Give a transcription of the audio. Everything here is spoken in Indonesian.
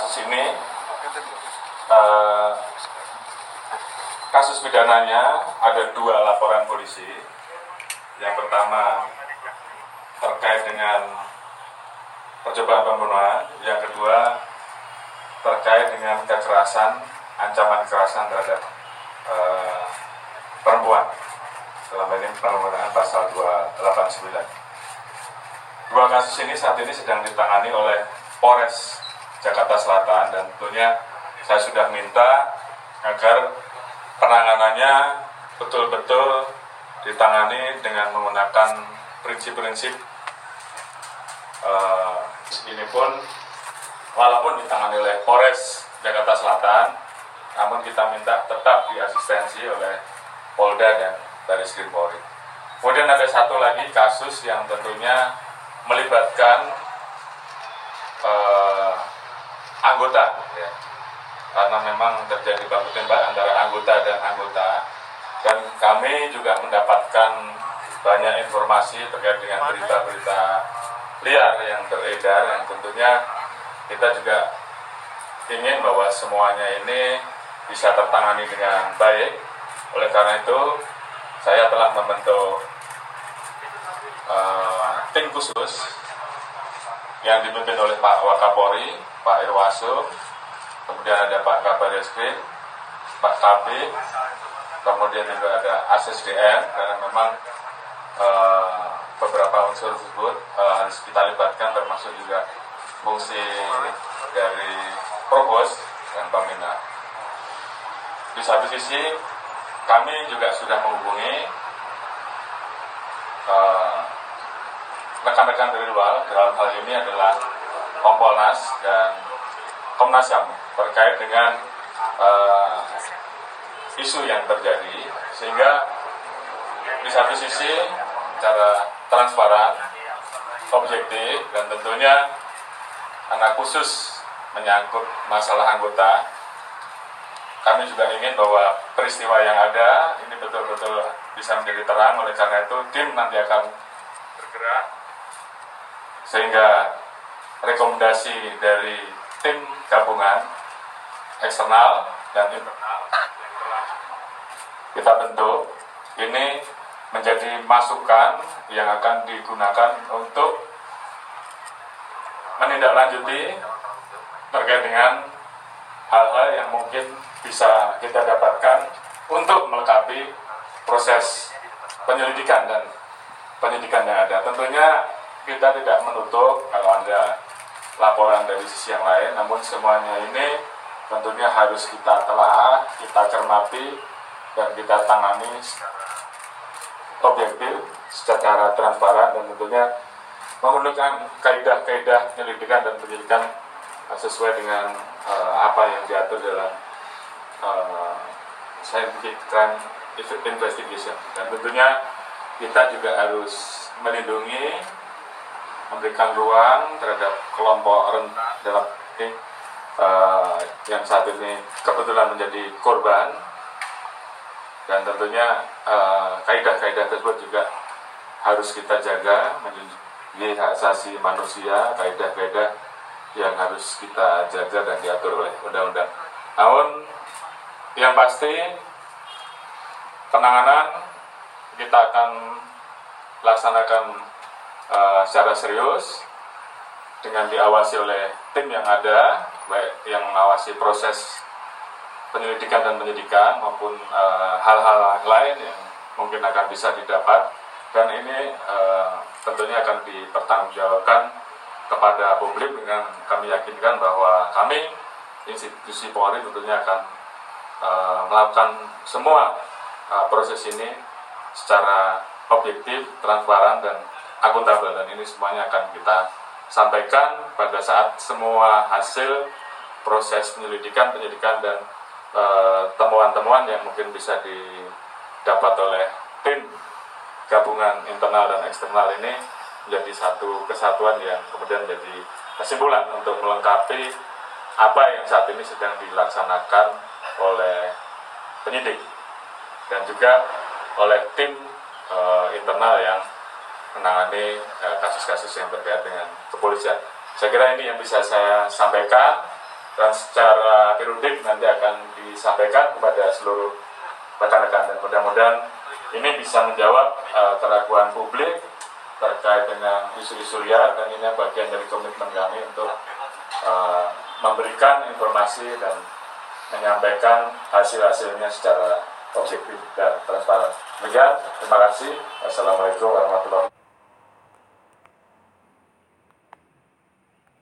kasus ini eh, kasus pidananya ada dua laporan polisi. Yang pertama terkait dengan percobaan pembunuhan, yang kedua terkait dengan kekerasan, ancaman kekerasan terhadap eh, perempuan. Selama ini penggunaan pasal 289. Dua kasus ini saat ini sedang ditangani oleh Polres Jakarta Selatan dan tentunya saya sudah minta agar penanganannya betul-betul ditangani dengan menggunakan prinsip-prinsip eh, ini pun walaupun ditangani oleh Polres Jakarta Selatan, namun kita minta tetap diasistensi oleh Polda dan Baris Krim Polri. Kemudian ada satu lagi kasus yang tentunya melibatkan eh, anggota, ya. Karena memang terjadi baku tembak antara anggota dan anggota, dan kami juga mendapatkan banyak informasi terkait dengan berita-berita liar yang beredar, yang tentunya kita juga ingin bahwa semuanya ini bisa tertangani dengan baik. Oleh karena itu, saya telah membentuk eh, tim khusus yang dipimpin oleh Pak Wakapori, Pak Irwasu, kemudian ada Pak Kabar Eskrim, Pak Kabit, kemudian juga ada ASSDM, karena memang eh, beberapa unsur tersebut eh, harus kita libatkan termasuk juga fungsi dari Provos dan Pamina. Di satu sisi kami juga sudah menghubungi eh, rekan-rekan dari luar dalam hal ini adalah Kompolnas dan Komnas HAM terkait dengan eh, isu yang terjadi sehingga di satu sisi secara transparan, objektif dan tentunya anak khusus menyangkut masalah anggota. Kami juga ingin bahwa peristiwa yang ada ini betul-betul bisa menjadi terang. Oleh karena itu tim nanti akan bergerak sehingga rekomendasi dari tim gabungan eksternal dan internal yang telah kita bentuk ini menjadi masukan yang akan digunakan untuk menindaklanjuti terkait dengan hal-hal yang mungkin bisa kita dapatkan untuk melengkapi proses penyelidikan dan penyidikan yang ada. Tentunya kita tidak menutup kalau ada laporan dari sisi yang lain, namun semuanya ini tentunya harus kita telah, kita cermati, dan kita tangani objektif, secara transparan, dan tentunya menggunakan kaidah-kaidah penyelidikan dan penyidikan sesuai dengan uh, apa yang diatur dalam uh, scientific crime investigation. Dan tentunya kita juga harus melindungi memberikan ruang terhadap kelompok rentan dalam ini uh, yang saat ini kebetulan menjadi korban dan tentunya kaidah-kaidah tersebut juga harus kita jaga menjadi hak asasi manusia kaidah-kaidah yang harus kita jaga dan diatur oleh undang-undang. Namun yang pasti penanganan kita akan laksanakan uh, secara serius dengan diawasi oleh tim yang ada, baik yang mengawasi proses penyelidikan dan penyidikan maupun hal-hal uh, lain yang mungkin akan bisa didapat dan ini uh, tentunya akan dipertanggungjawabkan kepada publik dengan kami yakinkan bahwa kami institusi Polri tentunya akan uh, melakukan semua uh, proses ini secara objektif, transparan dan akuntabel dan ini semuanya akan kita sampaikan pada saat semua hasil proses penyelidikan, penyidikan dan uh, temuan-temuan yang mungkin bisa didapat oleh tim gabungan internal dan eksternal ini menjadi satu kesatuan yang kemudian menjadi kesimpulan untuk melengkapi apa yang saat ini sedang dilaksanakan oleh penyidik dan juga oleh tim e, internal yang menangani kasus kasus-kasus yang terkait dengan kepolisian. Saya kira ini yang bisa saya sampaikan dan secara periodik nanti akan disampaikan kepada seluruh rekan-rekan dan mudah-mudahan ini bisa menjawab uh, keraguan publik terkait dengan isu-isu liar dan ini bagian dari komitmen kami untuk uh, memberikan informasi dan menyampaikan hasil-hasilnya secara objektif dan transparan. Demikian, terima kasih. Assalamualaikum warahmatullahi wabarakatuh.